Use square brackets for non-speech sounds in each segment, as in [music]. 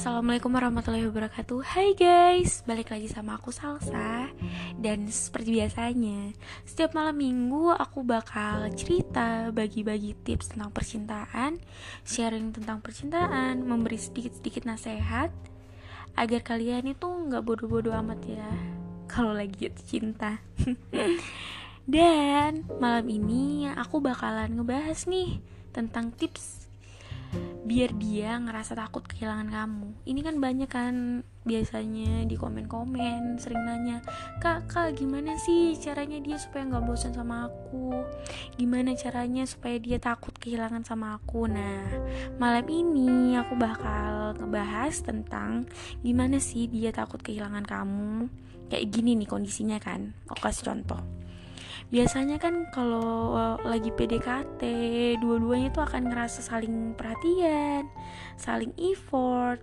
Assalamualaikum warahmatullahi wabarakatuh. Hai guys, balik lagi sama aku Salsa. Dan seperti biasanya Setiap malam minggu aku bakal cerita Bagi-bagi tips tentang percintaan Sharing tentang percintaan Memberi sedikit-sedikit nasihat Agar kalian itu nggak bodoh-bodoh amat ya Kalau lagi jatuh cinta. [laughs] Dan malam ini aku bakalan ngebahas nih Tentang tips biar dia ngerasa takut kehilangan kamu. Ini kan banyak kan biasanya di komen-komen sering nanya kak kak gimana sih caranya dia supaya nggak bosan sama aku? Gimana caranya supaya dia takut kehilangan sama aku? Nah malam ini aku bakal ngebahas tentang gimana sih dia takut kehilangan kamu. Kayak gini nih kondisinya kan aku kasih contoh biasanya kan kalau eh, lagi PDKT dua-duanya tuh akan ngerasa saling perhatian saling effort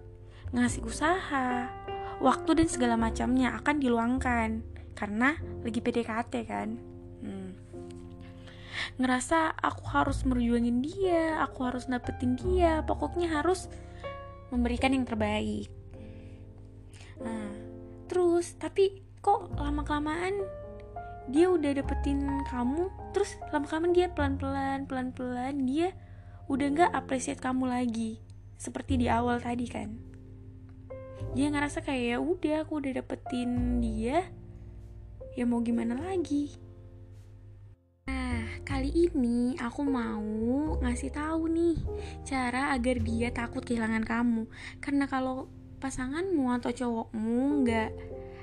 ngasih usaha waktu dan segala macamnya akan diluangkan karena lagi PDKT kan hmm. ngerasa aku harus merjuangin dia aku harus dapetin dia pokoknya harus memberikan yang terbaik nah terus tapi kok lama kelamaan dia udah dapetin kamu terus lama-lama dia pelan-pelan pelan-pelan dia udah nggak appreciate kamu lagi. Seperti di awal tadi kan. Dia ngerasa kayak ya udah aku udah dapetin dia ya mau gimana lagi? Nah kali ini aku mau ngasih tahu nih cara agar dia takut kehilangan kamu. Karena kalau pasanganmu atau cowokmu nggak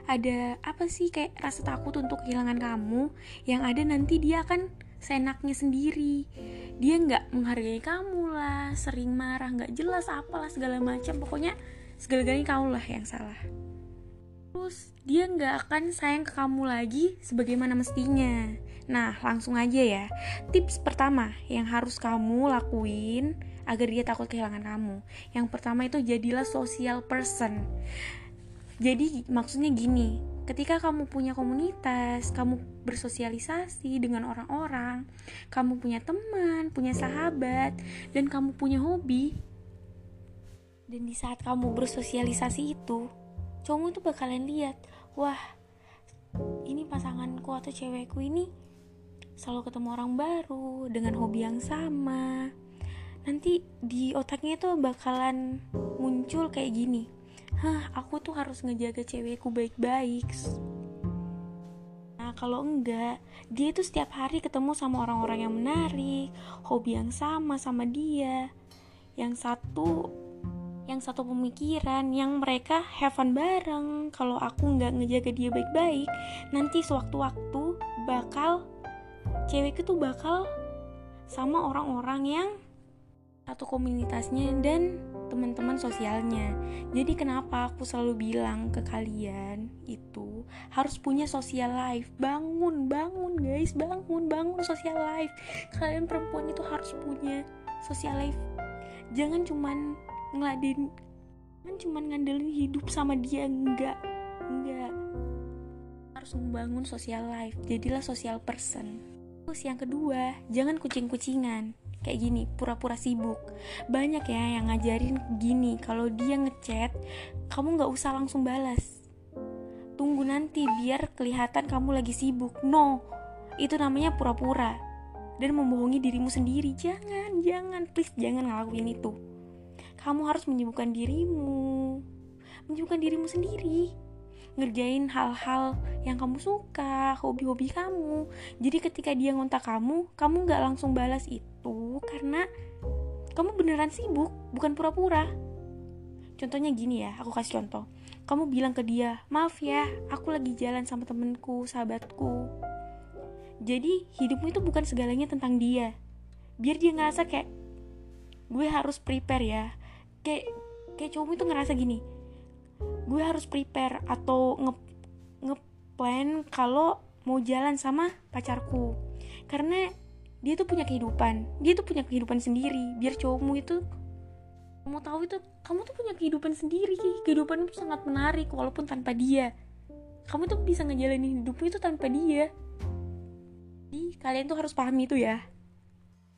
ada apa sih kayak rasa takut untuk kehilangan kamu yang ada nanti dia akan seenaknya sendiri. Dia nggak menghargai kamu lah sering marah nggak jelas apalah segala macam. Pokoknya segala-galanya kamu lah yang salah. Terus dia nggak akan sayang ke kamu lagi sebagaimana mestinya. Nah langsung aja ya. Tips pertama yang harus kamu lakuin agar dia takut kehilangan kamu. Yang pertama itu jadilah social person jadi maksudnya gini, ketika kamu punya komunitas, kamu bersosialisasi dengan orang-orang, kamu punya teman, punya sahabat, dan kamu punya hobi, dan di saat kamu bersosialisasi itu, cowok itu bakalan lihat, wah, ini pasanganku atau cewekku ini selalu ketemu orang baru dengan hobi yang sama. Nanti di otaknya itu bakalan muncul kayak gini hah aku tuh harus ngejaga cewekku baik-baik. Nah kalau enggak dia tuh setiap hari ketemu sama orang-orang yang menarik hobi yang sama sama dia. Yang satu yang satu pemikiran yang mereka have fun bareng. Kalau aku nggak ngejaga dia baik-baik nanti sewaktu-waktu bakal cewek itu bakal sama orang-orang yang satu komunitasnya dan teman-teman sosialnya. Jadi kenapa aku selalu bilang ke kalian itu harus punya social life. Bangun, bangun guys, bangun, bangun social life. Kalian perempuan itu harus punya social life. Jangan cuman ngeladin jangan cuman ngandelin hidup sama dia enggak. Enggak. Harus membangun social life. Jadilah social person. Terus yang kedua, jangan kucing-kucingan kayak gini pura-pura sibuk. Banyak ya yang ngajarin gini kalau dia ngechat kamu nggak usah langsung balas. Tunggu nanti biar kelihatan kamu lagi sibuk. No itu namanya pura-pura. Dan membohongi dirimu sendiri. Jangan jangan please jangan ngelakuin itu. Kamu harus menyibukkan dirimu. Menyibukkan dirimu sendiri ngerjain hal-hal yang kamu suka, hobi-hobi kamu. Jadi ketika dia ngontak kamu, kamu nggak langsung balas itu karena kamu beneran sibuk, bukan pura-pura. Contohnya gini ya, aku kasih contoh. Kamu bilang ke dia, maaf ya, aku lagi jalan sama temenku, sahabatku. Jadi hidupmu itu bukan segalanya tentang dia. Biar dia ngerasa kayak gue harus prepare ya. Kayak kayak cowok itu ngerasa gini, gue harus prepare atau nge ngeplan kalau mau jalan sama pacarku. Karena dia tuh punya kehidupan. Dia tuh punya kehidupan sendiri. Biar cowokmu itu kamu tahu itu kamu tuh punya kehidupan sendiri kehidupan itu sangat menarik walaupun tanpa dia. Kamu tuh bisa ngejalanin hidupmu itu tanpa dia. Jadi kalian tuh harus pahami itu ya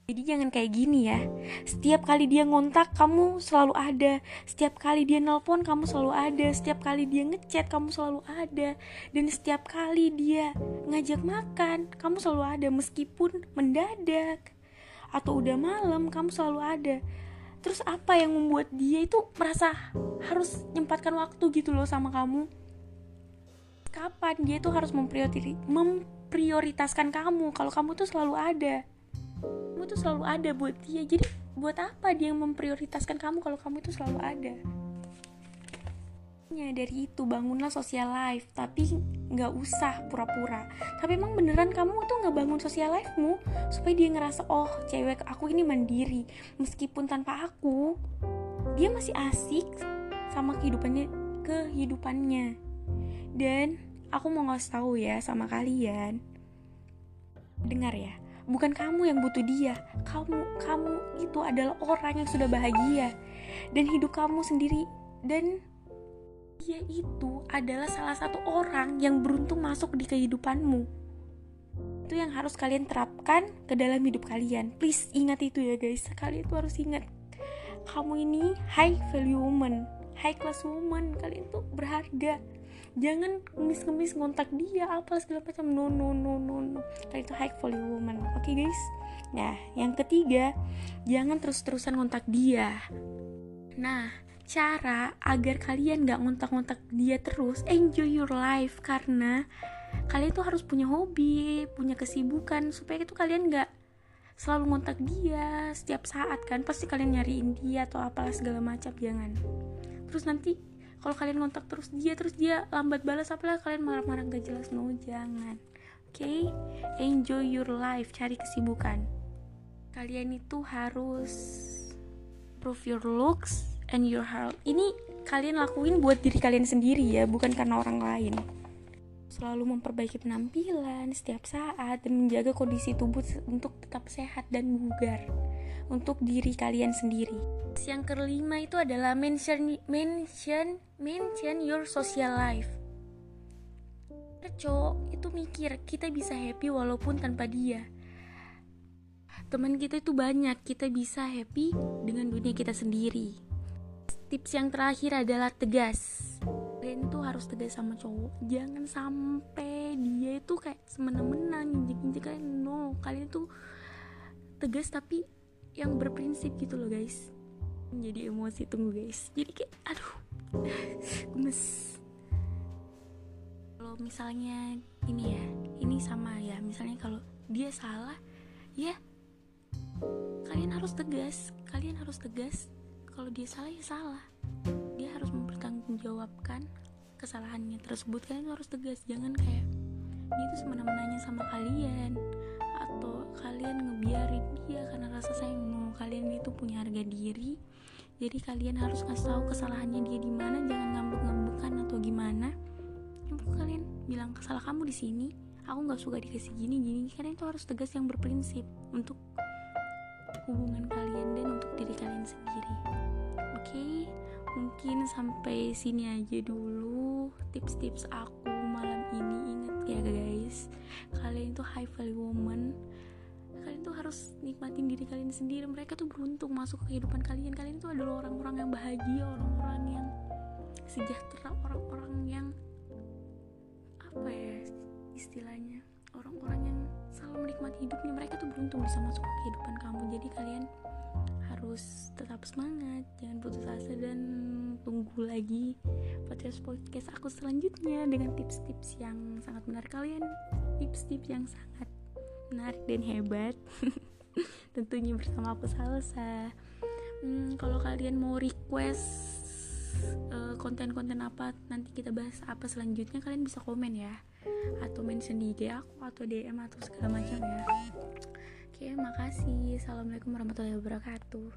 Jadi jangan kayak gini ya. Setiap kali dia ngontak, kamu selalu ada. Setiap kali dia nelpon, kamu selalu ada. Setiap kali dia ngechat, kamu selalu ada. Dan setiap kali dia ngajak makan, kamu selalu ada meskipun mendadak atau udah malam, kamu selalu ada. Terus apa yang membuat dia itu merasa harus nyempatkan waktu gitu loh sama kamu? Kapan dia tuh harus memprioritaskan kamu kalau kamu tuh selalu ada? Tuh selalu ada buat dia. Jadi buat apa dia memprioritaskan kamu kalau kamu itu selalu ada? Ya dari itu bangunlah social life. Tapi nggak usah pura-pura. Tapi emang beneran kamu tuh nggak bangun social life-mu supaya dia ngerasa oh cewek aku ini mandiri. Meskipun tanpa aku dia masih asik sama kehidupannya kehidupannya. Dan aku mau ngasih tahu ya sama kalian. Dengar ya bukan kamu yang butuh dia. Kamu kamu itu adalah orang yang sudah bahagia. Dan hidup kamu sendiri. Dan dia itu adalah salah satu orang yang beruntung masuk di kehidupanmu. Itu yang harus kalian terapkan ke dalam hidup kalian. Please ingat itu ya guys. Kalian itu harus ingat. Kamu ini high value woman. High class woman. Kalian tuh berharga jangan ngemis-ngemis ngontak dia apa segala macam. No no no no no. Itu high value woman. Oke okay, guys. Nah yang ketiga jangan terus-terusan ngontak dia. Nah cara agar kalian gak ngontak-ngontak dia terus enjoy your life. Karena kalian tuh harus punya hobi punya kesibukan supaya itu kalian gak selalu ngontak dia setiap saat kan. Pasti kalian nyariin dia atau apalah segala macam jangan. Terus nanti kalau kalian kontak terus dia terus dia lambat balas apalah kalian marah-marah gak jelas. No jangan. Oke? Okay? enjoy your life. Cari kesibukan. Kalian itu harus prove your looks and your heart. Ini kalian lakuin buat diri kalian sendiri ya bukan karena orang lain. Selalu memperbaiki penampilan setiap saat dan menjaga kondisi tubuh untuk tetap sehat dan bugar untuk diri kalian sendiri. Yang kelima itu adalah mention mention mention your social life. Cowok itu mikir kita bisa happy walaupun tanpa dia. Teman kita itu banyak, kita bisa happy dengan dunia kita sendiri. Tips yang terakhir adalah tegas. Kalian tuh harus tegas sama cowok. Jangan sampai dia itu kayak semena-mena injek-injek kalian. No, kalian tuh tegas tapi yang berprinsip gitu loh guys. Jadi emosi tunggu guys. Jadi kayak aduh [laughs] gemes. Kalau misalnya ini ya ini sama ya. Misalnya kalau dia salah ya kalian harus tegas. Kalian harus tegas. Kalau dia salah ya salah. Dia harus mempertanggungjawabkan kesalahannya tersebut. Kalian harus tegas. Jangan kayak dia tuh semena-menanya sama kalian atau kalian ngebiarin dia karena rasa sayang no kalian itu punya harga diri. Jadi kalian harus kasih tahu kesalahannya dia di mana jangan ngambek-ngambekan atau gimana. Ya, kalian bilang salah kamu di sini. Aku nggak suka dikasih gini gini. Kalian itu harus tegas yang berprinsip untuk hubungan kalian dan untuk diri kalian sendiri. Oke? Okay? mungkin sampai sini aja dulu tips-tips aku ya guys. Kalian itu high value woman. Kalian tuh harus nikmatin diri kalian sendiri. Mereka tuh beruntung masuk ke kehidupan kalian. Kalian tuh adalah orang-orang yang bahagia orang-orang yang sejahtera orang-orang yang apa ya istilahnya orang-orang yang selalu menikmati hidupnya. Mereka tuh beruntung bisa masuk ke kehidupan kamu. Jadi kalian harus tetap semangat jangan putus asa dan tunggu lagi podcast podcast aku selanjutnya dengan tips-tips yang sangat menarik. Kalian tips-tips yang sangat menarik dan hebat [laughs] tentunya bersama aku Salsa. Hmm, kalau kalian mau request eh, konten-konten uh, apa nanti kita bahas apa selanjutnya kalian bisa komen ya. Atau mention di IG aku atau DM atau segala macam ya Oke, makasih. Assalamualaikum warahmatullahi wabarakatuh.